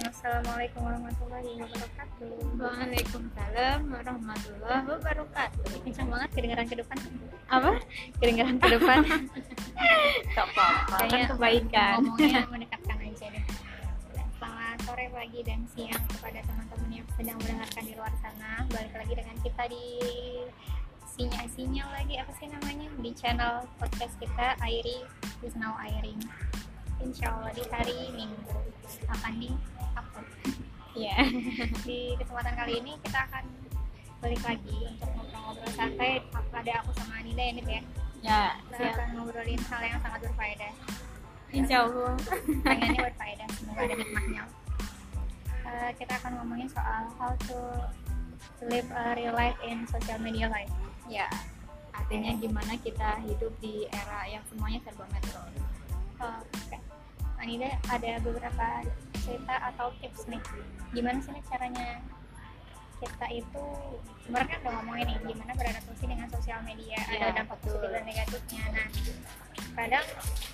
Assalamualaikum warahmatullahi wabarakatuh. Waalaikumsalam warahmatullahi wabarakatuh. Kencang banget kedengaran ke depan. Apa? Kedengaran ke depan. Gak apa-apa, kan kebaikan. Ngomongnya mendekatkan aja deh. Selamat sore, pagi, dan siang kepada teman-teman yang sedang mendengarkan di luar sana. Balik lagi dengan kita di sinyal-sinyal lagi apa sih namanya di channel podcast kita Airi is now airing. Insya Allah di hari Minggu akan di upload. Iya. di kesempatan kali ini kita akan balik lagi untuk ngobrol-ngobrol santai ada aku sama Anida ya Nid ya Ya, kita siap. akan ngobrolin hal yang sangat berfaedah Insya Allah. pengennya berfaedah semoga ada hikmahnya Eh, kita akan ngomongin soal how to live a real life in social media life Ya, artinya gimana kita hidup di era yang semuanya serba metro. Oke. Anida ada beberapa cerita atau tips nih. Gimana sih caranya kita itu kemarin kan udah ngomongin nih gimana beradaptasi dengan sosial media Iya, ada dampak betul. positif dan negatifnya nah kadang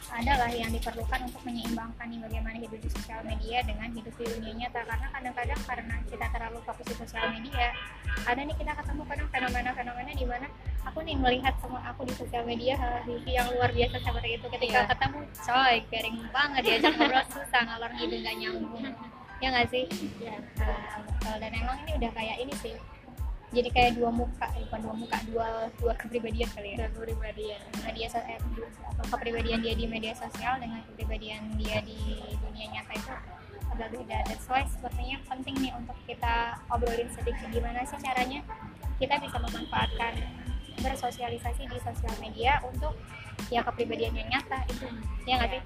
adalah yang diperlukan untuk menyeimbangkan nih bagaimana hidup di sosial media dengan hidup di dunia nyata karena kadang-kadang karena kita terlalu fokus di sosial media ada nih kita ketemu kadang fenomena-fenomena di mana aku nih melihat semua aku di sosial media hal yang luar biasa seperti itu ketika Iya. ketemu coy garing banget diajak ngobrol susah ngalor ngidul gak nyambung ya nggak sih Ya, Nah, betul. dan emang ini udah kayak ini sih jadi kayak dua muka eh, bukan dua muka dua dua kepribadian kali ya dan kepribadian. media sosial kepribadian dia di media sosial dengan kepribadian dia di dunia nyata itu agak beda that's why sepertinya penting nih untuk kita obrolin sedikit gimana sih caranya kita bisa memanfaatkan bersosialisasi di sosial media untuk ya kepribadian yang nyata itu ya nggak Iya, sih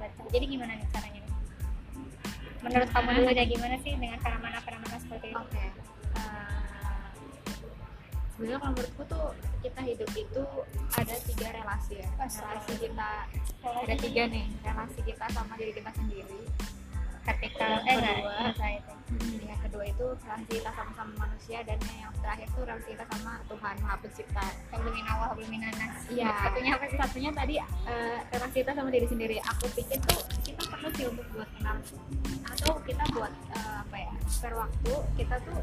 Betul. jadi gimana nih caranya? Menurut kamu dulu deh gimana sih dengan fenomena-fenomena seperti itu Oke. Eh, Sebenarnya kalau menurutku tuh kita hidup itu ada tiga relasi ya. Relasi kita ada tiga nih. Relasi kita sama diri kita sendiri. vertikal Yang eh kedua. enggak itu Hmm, yang kedua itu relasi kita sama-sama manusia dan yang terakhir tuh relasi kita sama Tuhan Maha Pencipta. awal sebelum nanas Iya. satunya apa sih Satunya tadi eh, relasi kita sama diri sendiri. Aku pikir tuh perlu sih untuk buat kenal atau kita buat eh, apa ya per waktu kita tuh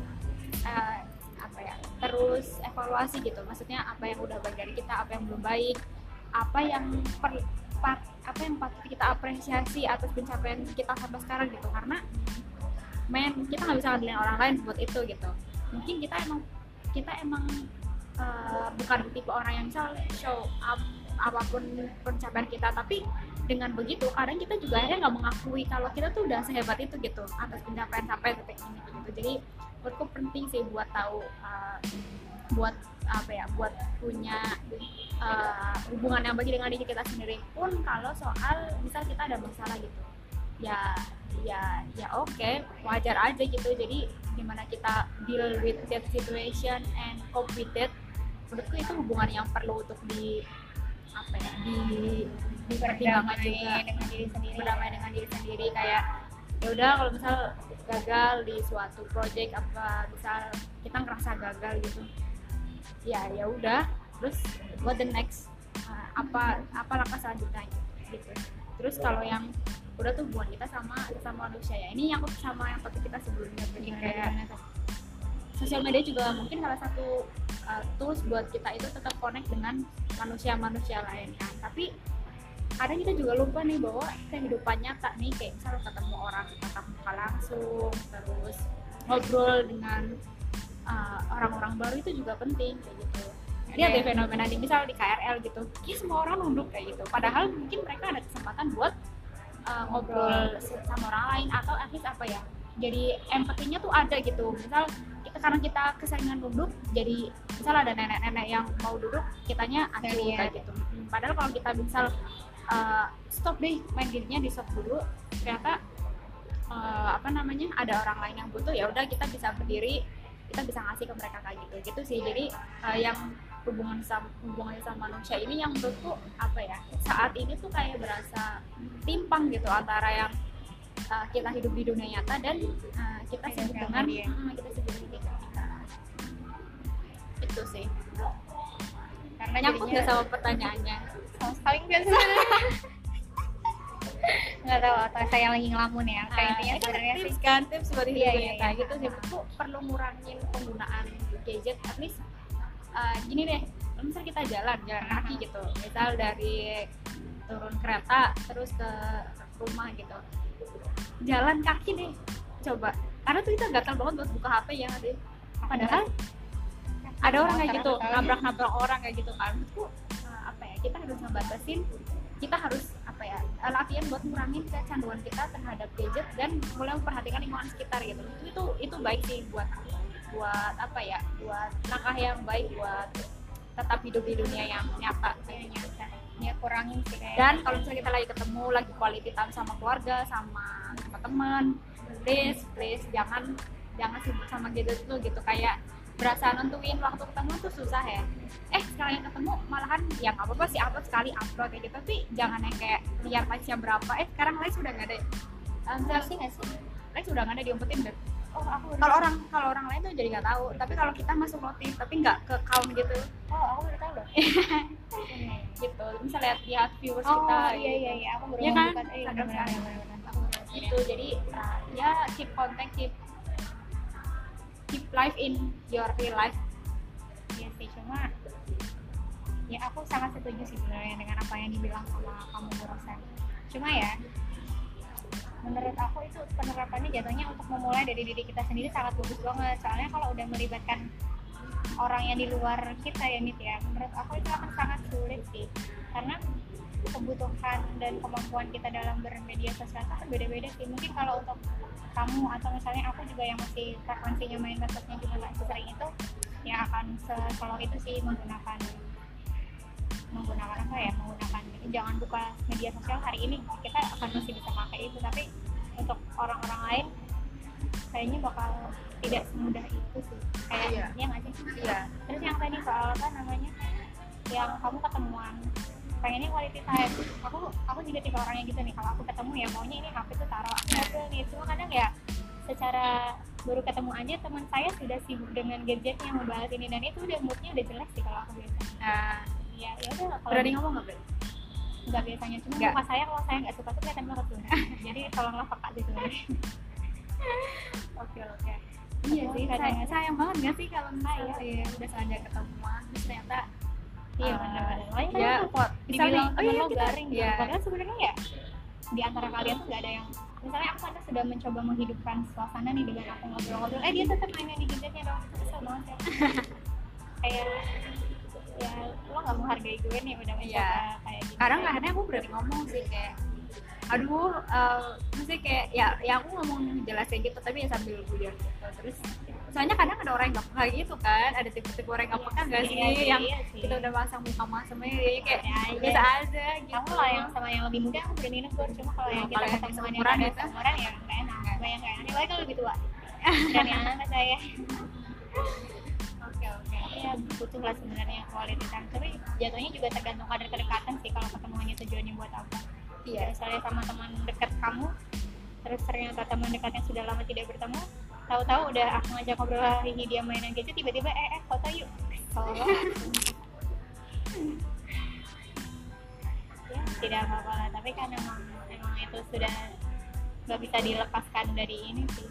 eh, apa ya terus evaluasi gitu. Maksudnya apa yang udah baik dari kita, apa yang belum baik, apa yang per, par- apa yang patut kita apresiasi atas pencapaian kita sampai sekarang gitu. Karena men kita nggak bisa ngandelin orang lain buat itu gitu. Mungkin kita emang kita emang uh, bukan tipe orang yang misal show up apa pun pencapaian kita tapi dengan begitu kadang kita juga akhirnya nggak mengakui kalau kita tuh udah sehebat itu gitu atas pencapaian sampai detik ini gitu. Jadi menurutku penting sih buat tahu uh, buat apa ya buat punya uh, hubungan yang baik dengan diri kita sendiri pun kalau soal misal kita ada masalah gitu. Ya ya ya oke wajar aja gitu. Jadi gimana kita deal with that situation and cope with it menurutku itu hubungan yang perlu untuk di apa ya di dipertimbangkan berdamai juga dengan diri sendiri berdamai dengan diri sendiri kayak ya udah kalau misal gagal di suatu project apa misal kita ngerasa gagal gitu. Ya ya udah terus what the next? Uh, apa apa langkah selanjutnya gitu. Terus kalau yang udah tuh hubungan kita sama sama manusia ya. Ini yang sama yang topik kita sebelumnya jadi Gimana, kayak sosial media juga mungkin salah satu uh, tools buat kita itu tetap connect dengan manusia-manusia lain kan. Tapi kadang kita juga lupa nih bahwa kehidupan nyata nih kayak misalnya ketemu orang tatap muka langsung terus ngobrol dengan uh, orang-orang baru itu juga penting kayak gitu. Ada lihat deh yang- fenomena di misal di KRL gitu ya semua orang nunduk kayak gitu. Padahal mungkin mereka ada kesempatan buat uh, ngobrol sama orang lain atau at least apa ya jadi empatinya tuh ada gitu. Misal kita karena kita keseringan duduk jadi misal ada nenek-nenek yang mau duduk kitanya acuh Iya. kayak gitu. Padahal kalau kita misal uh, stop deh main gamenya di stop dulu. Ternyata uh, apa namanya ada orang lain yang butuh ya udah kita bisa berdiri kita bisa ngasih ke mereka kayak gitu. Gitu sih. Jadi uh, yang hubungan sama hubungannya sama manusia ini yang menurutku apa ya saat ini tuh kayak berasa timpang gitu antara yang uh, kita hidup di dunia nyata dan uh, kita sibuk dengan media. mm, kita sibuk diri kita. Itu sih. Karena jadinya nggak sama pertanyaannya sama sekali nggak sih tahu atau saya lagi ngelamun ya. Kayak Ah, intinya sebenarnya sih. tips kan tips buat hidup Iya, iya, iya. gitu. Sih tuh perlu ngurangin penggunaan gadget at least uh, gini deh. Misal kita jalan jalan kaki gitu. Misal dari turun kereta terus ke rumah gitu. Jalan kaki deh coba. Karena tuh kita gatal banget buat buka HP ya deh padahal ada orang kayak gitu nabrak-nabrak orang kayak gitu kan. itu uh, kita harus ngebatasin kita harus apa ya latihan buat ngurangin kecanduan kita terhadap gadget dan mulai memperhatikan lingkungan sekitar gitu. Itu itu itu baik sih buat buat apa ya buat langkah yang baik buat tetap hidup di dunia yang nyata ya nyata ya kurangin sih kayak dan kalau misalnya kita lagi ketemu lagi quality time sama keluarga sama sama teman please please jangan jangan sibuk sama gadget lu gitu. Kayak berasa nentuin waktu ketemu tuh susah ya. Eh sekalian ketemu malahan ya nggak apa-apa sih upload sekali upload kayak gitu. Tapi jangan yang kayak lihat likes-nya berapa. Eh sekarang likes udah nggak ada. Ya? Enggak sih nggak sih? likes udah nggak ada diumpetin deh. Oh kalau orang kalau orang lain tuh jadi nggak tahu. Tapi kalau kita masuk notif tapi nggak ke count gitu. Oh aku baru tahu loh. Gitu bisa lihat lihat viewers oh kita iya gitu. iya iya aku baru Iya kan? membuka eh benar aku baru gitu jadi ya keep contact keep keep life in your real life Iya sih, cuma ya aku sangat setuju sih sebenarnya dengan apa yang dibilang sama kamu Rosan. Cuma ya menurut aku itu penerapannya jatuhnya untuk memulai dari diri kita sendiri sangat bagus banget. Soalnya kalau udah melibatkan orang yang di luar kita ya Nit ya, menurut aku itu akan sangat sulit sih. Karena kebutuhan dan kemampuan kita dalam bermedia sosial kan beda-beda sih. Mungkin kalau untuk kamu atau misalnya aku juga yang masih frekuensinya main medsosnya juga nggak sesering itu ya akan selalu itu sih menggunakan menggunakan apa ya menggunakan jangan buka media sosial hari ini. Kita akan masih bisa pakai itu tapi untuk orang-orang lain kayaknya bakal tidak semudah itu sih. Kayak Iya. ya nggak sih? Iya. Terus yang tadi soal apa namanya yang kamu ketemuan pengennya quality time. Aku aku juga tipe orangnya gitu nih kalau aku ketemu ya maunya ini HP tuh taruh aku nih. Cuma kadang ya secara baru ketemu aja teman saya sudah sibuk dengan gadgetnya membahas ini dan itu udah moodnya udah jelek sih kalau aku biasa. Nah, ya ya udah kalau berani ngomong nggak berani nggak biasanya cuma Nggak. muka saya kalau saya nggak suka tuh kelihatan banget tuh. Jadi tolonglah peka sebenarnya oke oke. Iya sih, kadang- sayang, sayang banget nggak sih kalau misalnya sih udah sengaja ketemuan terus ternyata iya uh, benar-benar makanya ya kan pot dibilang oh iya kita garing gitu. ya padahal sebenarnya ya di antara kalian tuh gak ada yang misalnya aku kadang sudah mencoba menghidupkan suasana nih dengan aku ngobrol-ngobrol eh dia tetap nanya di gadgetnya dong kesel banget ya. Kayak ya lo gak menghargai gue nih udah mencoba Iya. kayak gitu kadang kadang aku berani ngomong sih kayak aduh uh, maksudnya kayak ya ya aku ngomong jelas kayak gitu tapi ya sambil guyon gitu terus soalnya kadang ada orang yang gak peka gitu kan ada tipe-tipe orang yang gak peka nggak sih? Iya sih, yang iya sih. kita udah pasang muka masamnya ya kayak Biasa aja. gitu. Aku lah yang sama yang lebih muda aku berani negur. Cuma kalau yang kita yang ketemuan yang ada gitu? seumuran ya gak enak. Bayang gak enak. Apalagi kalau lebih tua. Berani anak saya oke oke. Ya butuh lah sebenarnya quality time. Tapi jatuhnya juga tergantung kadar kedekatan sih kalau ketemuannya tujuannya buat apa. Iya. Misalnya sama teman dekat kamu terus ternyata teman dekatnya sudah lama tidak bertemu tahu-tahu udah aku ngajak ngobrol hihi dia mainan gadget tiba-tiba eh eh foto yuk. Banget. ya tidak apa-apa lah tapi kan emang emang itu sudah nggak bisa dilepaskan dari ini sih.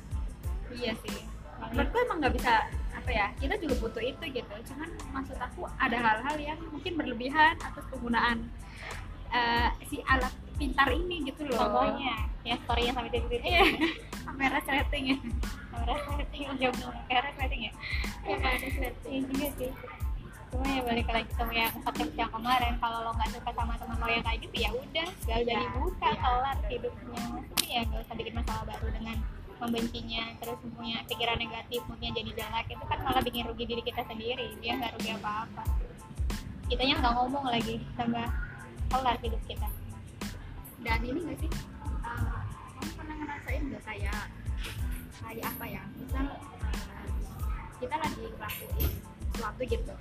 Iya sih. Menurutku emang nggak bisa apa ya kita juga butuh itu gitu. Cuman maksud aku ada hal-hal yang mungkin berlebihan atas penggunaan eh, si alat pintar ini gitu loh. Contohnya ya storynya sampai titik-titik. Kamera setting ya setting jauh kamera setting ya. Ya ada setting Iya juga sih. Cuma ya balik lagi sama yang podcast yang kemarin kalau lo nggak suka sama teman lo yang kayak gitu ya udah gak usah Iya, dibuka iya. kelar hidupnya. Maksudnya ya gak usah bikin masalah baru dengan membencinya terus punya pikiran negatif moodnya jadi jelek itu kan malah bikin rugi diri kita sendiri. Dia nggak rugi apa-apa. Kitanya nggak ngomong lagi tambah kelar hidup kita. Dan ini nggak sih? Eh, kamu pernah ngerasain nggak kayak kayak apa ya misal eh, kita lagi ngelakuin sesuatu gitu.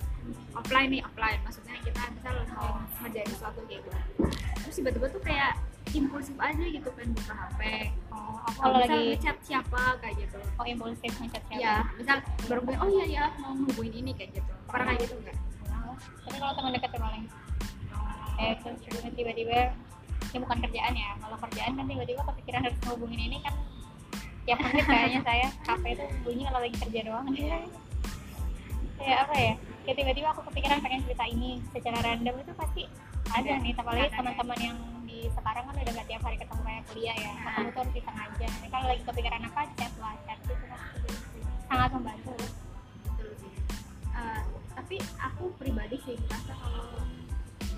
Offline nih offline maksudnya kita misal mau ngerjain sesuatu gitu. Terus tiba-tiba tuh kayak impulsif aja gitu kan buka HP oh aku kalau lagi ngechat siapa kayak gitu. Oh impulsif ngechat siapa? Ya misal baru gue oh iya ya mau ngehubungin ini kayak gitu. Pernah kayak gitu nggak? Pernah. Lah. tapi kalau teman dekat ya paling eh terus tiba-tiba ya bukan kerjaan ya kalau kerjaan kan tiba-tiba kepikiran harus ngehubungin ini kan tiap menit kayaknya saya HP itu bunyi kalau lagi kerja doang. Ya apa ya kayak tiba-tiba aku kepikiran pengen cerita ini secara random itu pasti ada nih apalagi teman-teman yang di sekarang kan udah gak tiap hari ketemu kayak kuliah ya. Ketemu tuh harus disengaja Jadi kalau lagi kepikiran apa chat lah chat itu pasti sangat membantu. Betul sih. Eh, tapi aku pribadi sih merasa kalau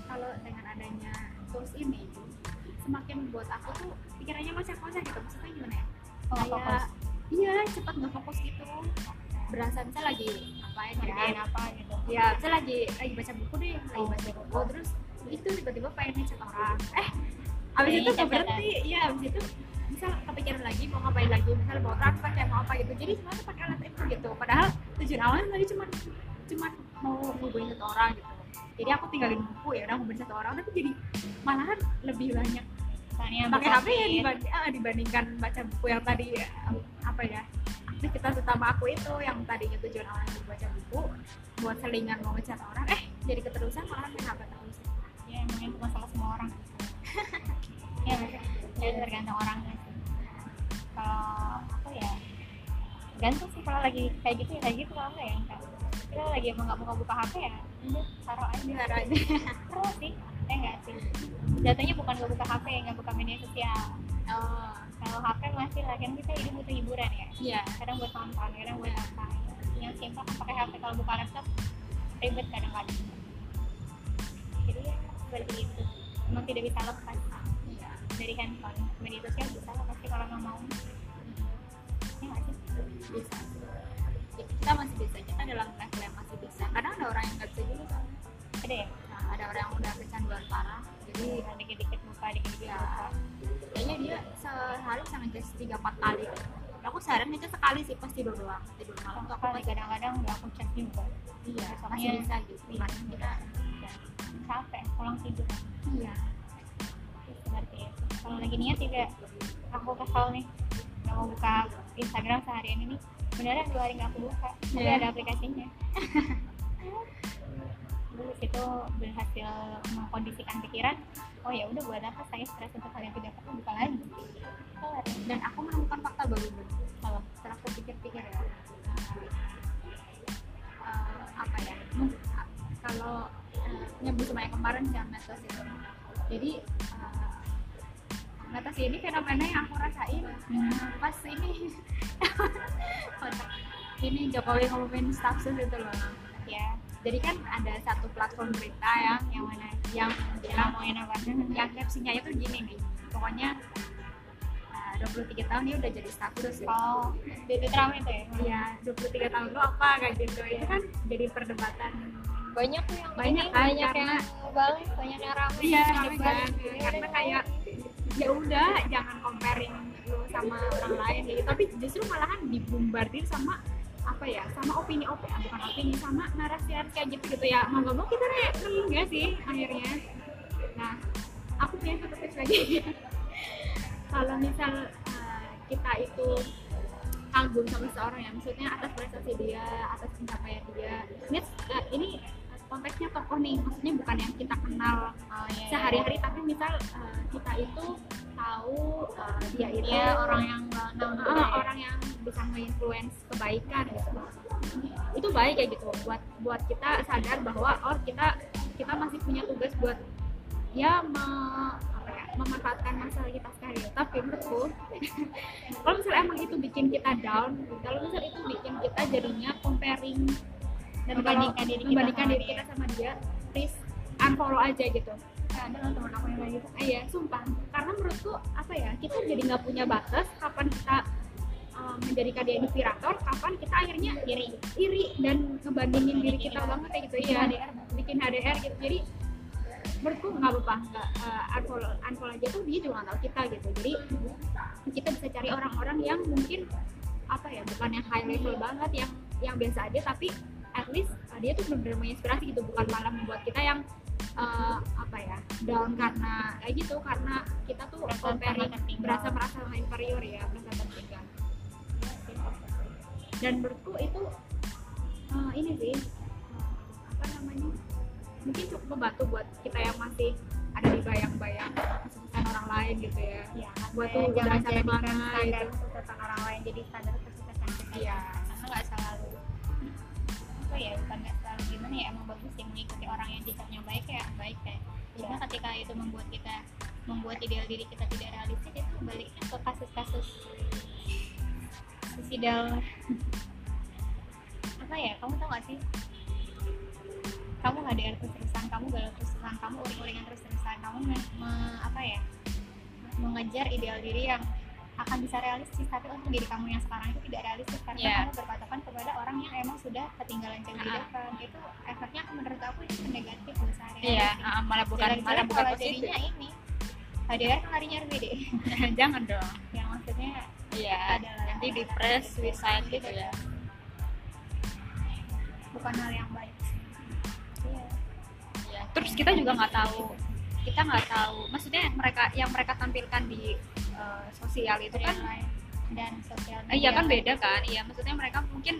kalau dengan adanya tools ini semakin buat aku tuh pikirannya macam-macam gitu. Maksudnya nggak fokus. kayak iya cepet nggak fokus gitu. Berasa bisa lagi ngapain ngerjain ya apa gitu. Ya bisa lagi lagi baca buku deh lagi Oh. baca buku terus itu tiba-tiba pengen ngechat orang. Eh abis Pengen itu nggak chat-chatan. berhenti ya abis itu misal kepikiran lagi mau ngapain lagi misal mau transfer kayak mau apa gitu. Jadi semua tuh pakai alat itu gitu. Padahal tujuan awalnya tadi cuma cuma mau ngubungin satu orang gitu. Jadi aku tinggalin buku ya udah ngubungin satu orang tapi jadi malahan lebih banyak misalnya pakai HP ya dibanding, ah, dibandingkan baca buku yang tadi ya, apa ya aktivitas utama aku itu yang tadinya tujuan awalnya untuk baca buku buat selingan mau ngechat orang eh jadi keterusan malahan main HP terus. Ya emang itu masalah semua orang. Ya ya tergantung orangnya sih. Kalau aku ya gantung sih kalau lagi kayak gitu ya kayak gitu kalau enggak ya enggak. Kita lagi emang nggak buka buka HP ya taruh aja. Biar aja. Terus sih ya enggak sih. Jatuhnya bukan nggak buka HP nggak buka media sosial. Oh. Kalau HP masih lah kan kita hidup butuh hiburan ya. Iya. Kadang buat nonton kadang buat apa. Yang simpel kan pakai HP kalau buka laptop ribet kadang-kadang. Jadi ya seperti itu. Emang tidak bisa lepas. Iya. Dari handphone media sosial bisa lah pasti kalau nggak mau. Ya nggak sih? Bisa. Ya, kita masih bisa kita dalam level yang masih bisa. Kadang ada orang yang nggak bisa juga soalnya ada ya jadi Iya, dikit-dikit buka dikit-dikit buka kayaknya dia sehari bisa ngecas tiga empat kali. Aku sehari ngecas sekali sih pas tidur doang tidur malam. Tuh aku kadang-kadang nggak aku chat juga iya masih bisa gitu. Iya. Kita ya capek pulang tidur. Iya. Seperti itu. Kalau lagi niat juga aku kesal nih nggak mau buka Instagram seharian ini. Beneran dua hari nggak aku buka tapi Iya. ada aplikasinya itu berhasil mengkondisikan pikiran oh ya udah buat apa saya stres untuk hal yang tidak perlu buka lagi. Dan aku menemukan fakta baru kalau setelah aku pikir-pikir ya. Eh, apa ya kalau eh, sama yang kemarin yang metos itu. Jadi metos ini fenomena yang aku rasain. Eh, pas ini ini Jokowi ngumumin stafsus itu loh. Ya jadi kan ada satu platform berita ya yang mana yang yang bilang ngomongin apa yang captionnya itu gini nih pokoknya uh, 23 tahun dia udah jadi status ya oh di Twitter itu ya Iya, 23 tahun lu apa kayak gitu. Itu kan jadi perdebatan. banyak tuh yang Banyak ini, kan, banyak karena- yang balik banyak yang ramai Iya, yang rame debat. kan. Karena kayak ya udah jangan comparing lu sama orang lain gitu. Tapi justru malahan dibombardir sama apa ya sama opini opini bukan opini sama narasi narasi gitu gitu ya. Mau gak mau kita kayak enggak sih akhirnya? Nah aku punya satu tips lagi. Kalau misal uh, kita itu kagum sama seseorang ya maksudnya atas prestasi dia atas pencapaian dia. Ini, uh, ini konteksnya tokoh nih maksudnya bukan yang kita kenal oh, iya, iya. sehari-hari tapi misal uh, kita itu tahu uh, dia itu Iya, orang yang uh, ya. orang yang bisa nge-influence kebaikan gitu itu baik kayak gitu buat buat kita sadar bahwa oh kita kita masih punya tugas buat ya me, apa ya memanfaatkan masalah kita sekali tapi menurutku kalau misalnya emang itu bikin kita down kalau misal itu bikin kita jadinya comparing dan Membandingkan diri kita membandingkan sama diri kita sama dia please unfollow aja gitu Ya, ada loh teman aku yang kayak gitu Ah, Iya, sumpah. Karena menurutku apa ya, kita jadi nggak punya batas kapan kita uh, menjadikan dia inspirator, kapan kita akhirnya iri, iri dan ngebandingin diri kita banget kayak gitu ya. HDR. bikin HDR gitu. Jadi menurutku nggak apa-apa, nggak uh, unfollow, unfollow aja tuh dia juga nggak tahu kita gitu. Jadi kita bisa cari orang-orang yang mungkin apa ya, bukan yang high level banget, yang yang biasa aja, tapi at least uh, dia tuh benar-benar menginspirasi gitu, bukan malah membuat kita yang uh, apa ya down karena kayak gitu karena kita tuh Merasa comparing berasa merasa inferior ya merasa tertinggal dan menurutku itu uh, ini sih uh, apa namanya mungkin cukup membantu buat kita yang masih ada di bayang-bayang kesuksesan orang lain gitu ya ya Buat tuh jangan sampai mana standar gitu. kesuksesan orang lain jadi standar kesuksesan kita Iya. Apa ya bukan nggak selalu gimana ya emang bagus sih mengikuti orang yang sikapnya baik ya baik ya cuma Iya. ketika itu membuat kita membuat ideal diri kita tidak realistis itu baliknya ke kasus-kasus suicidal apa ya kamu tau gak sih kamu ada terus-terusan kamu galau terus-terusan kamu uring-uringan terus-terusan kamu me- me- apa ya mengejar ideal diri yang akan bisa realistis tapi untuk diri kamu yang sekarang itu tidak realistis karena Iya. kamu berpatokan kepada orang yang emang sudah ketinggalan di Ah. depan. Itu efeknya menurut aku itu negatif loh sehari iya ah, malah bukan malah bukan positif. jadinya ini HDR kan larinya RBD jangan dong. Yang maksudnya iya Adalah- nanti depres suicide gitu. ya. Bukan hal yang baik iya. Iya. terus kita juga nggak tahu kita nggak tahu. Maksudnya yang mereka yang mereka tampilkan di eh, sosial itu kan life dan sosial eh, iya kan media. beda kan? Iya maksudnya mereka mungkin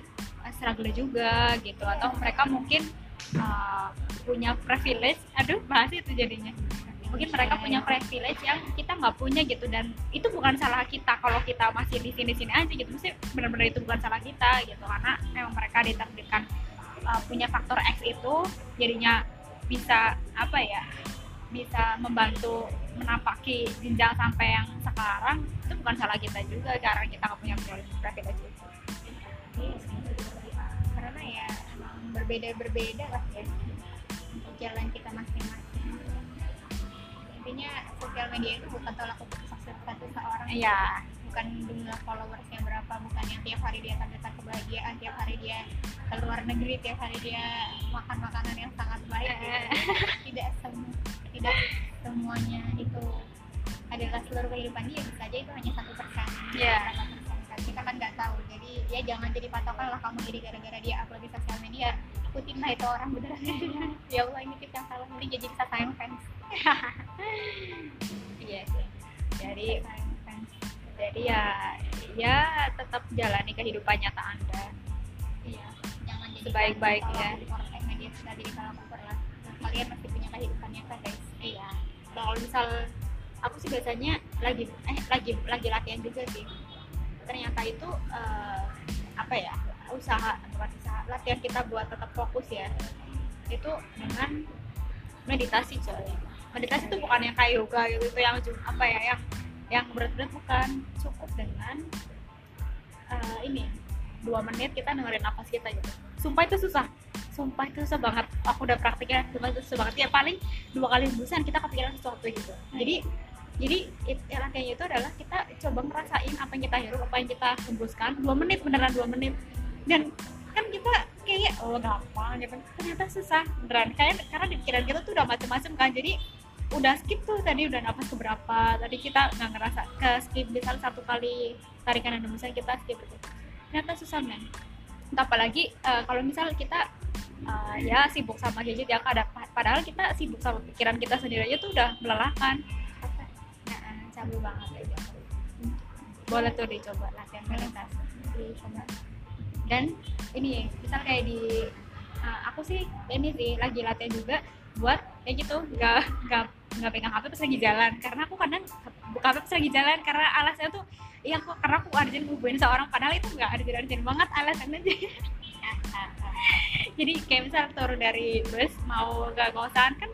eh, struggle juga gitu. Atau mereka mungkin eh, punya privilege. Aduh bahas itu jadinya. Mungkin mereka punya privilege yang kita nggak punya gitu. Dan itu bukan salah kita kalau kita masih di sini sini aja gitu. Mesti benar-benar itu bukan salah kita gitu. Karena memang mereka ditakdirkan uh, punya faktor X itu jadinya bisa apa ya bisa membantu menapaki jenjang sampai yang sekarang itu bukan salah kita juga karena kita nggak punya privilege itu karena ya emang berbeda-berbeda lah ya jalan kita masing-masing. Intinya sosial media itu bukan tolak ukur satu seorang. Iya bukan jumlah followersnya berapa bukan yang tiap hari dia terdekat kebahagiaan tiap hari dia ke luar negeri tiap hari dia makan makanan yang sangat baik gitu. tidak semua tidak semuanya itu adalah seluruh kehidupan dia bisa aja itu hanya satu persen Iya. persen kan kita kan nggak tahu. Jadi ya jangan jadi patokan lah kamu iri gara-gara dia upload di sosial media. Ikutin lah itu orang beneran. Ya Allah ini tips yang salah. Nanti jadi bisa sayang fans. Iya sih. Jadi sayang jadi ya ya tetap jalani kehidupan nyata anda. Iya jangan jadi Sebaik-baiknya. orang media sudah jadi ukur lah. Kalian masih punya kehidupannya kan guys. Iya. Kalau misal aku sih biasanya lagi eh lagi lagi latihan juga sih. Ternyata itu eh, apa ya usaha bukan usaha latihan kita buat tetap fokus ya. Itu dengan meditasi coy. Meditasi itu bukan yang kayak yoga gitu itu yang apa ya yang yang berat-berat bukan cukup dengan eh, ini dua menit kita dengerin nafas kita gitu. Sumpah itu susah. Sumpah itu susah banget. Aku udah praktiknya sumpah itu susah banget. Ya paling dua kali busan kita kepikiran sesuatu gitu. Jadi jadi it- ya, latihannya itu adalah kita coba ngerasain apa yang kita hirup apa yang kita hembuskan. Dua menit beneran dua menit. Dan kan kita kayak oh gampang gitu. Ternyata susah beneran. Kayak karena di pikiran kita tuh udah macem-macem kan. Jadi udah skip tuh tadi udah nafas keberapa. Tadi kita nggak ngerasa ke skip misal satu kali tarikan dan hembusan kita skip gitu. Ternyata susah men. Entah apalagi eh, kalau misal kita eh, ya sibuk sama gadget ya kadang padahal kita sibuk sama pikiran kita sendiri aja tuh udah melelahkan. Nah, cabul banget aja. Boleh tuh dicoba latihan meditasi. Dicoba. Dan ini misal kayak di uh, aku sih ini sih lagi latihan juga buat kayak gitu nggak nggak nggak pegang HP pas lagi jalan. Karena aku kadang buka HP pas lagi jalan karena alasannya tuh iya aku karena aku urgent ngubuin seorang padahal itu nggak urgent urgent banget alasannya. Aja jadi kayak misal turun dari bus mau ke kosan kan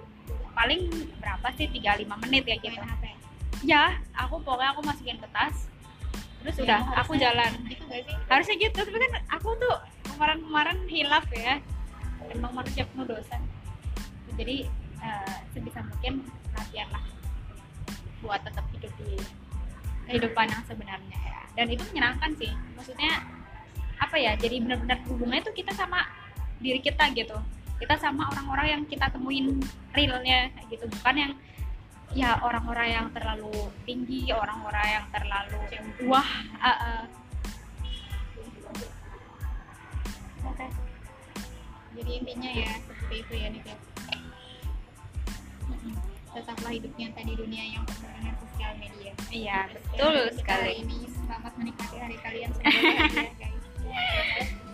paling berapa sih 35 menit ya gitu. HP ya aku pokoknya aku masukin ke tas terus Ya, udah aku jalan. gitu gak sih? Harusnya gitu tapi kan aku tuh kemarin-kemarin hilaf ya. Emang manusia penuh dosa. Jadi eh, sebisa mungkin latihan lah buat tetap hidup di kehidupan yang sebenarnya ya. Dan itu menyenangkan sih. Maksudnya apa ya jadi benar-benar hubungannya tuh kita sama diri kita gitu. Kita sama orang-orang yang kita temuin realnya gitu. Bukan yang ya orang-orang yang terlalu tinggi orang-orang yang terlalu wah uh, uh. Jadi intinya ya seperti itu ya nih ya tetaplah hidupnya tadi dunia yang penuh dengan sosial media. Iya, betul sekali. Ini selamat menikmati hari kalian semoga ya, guys.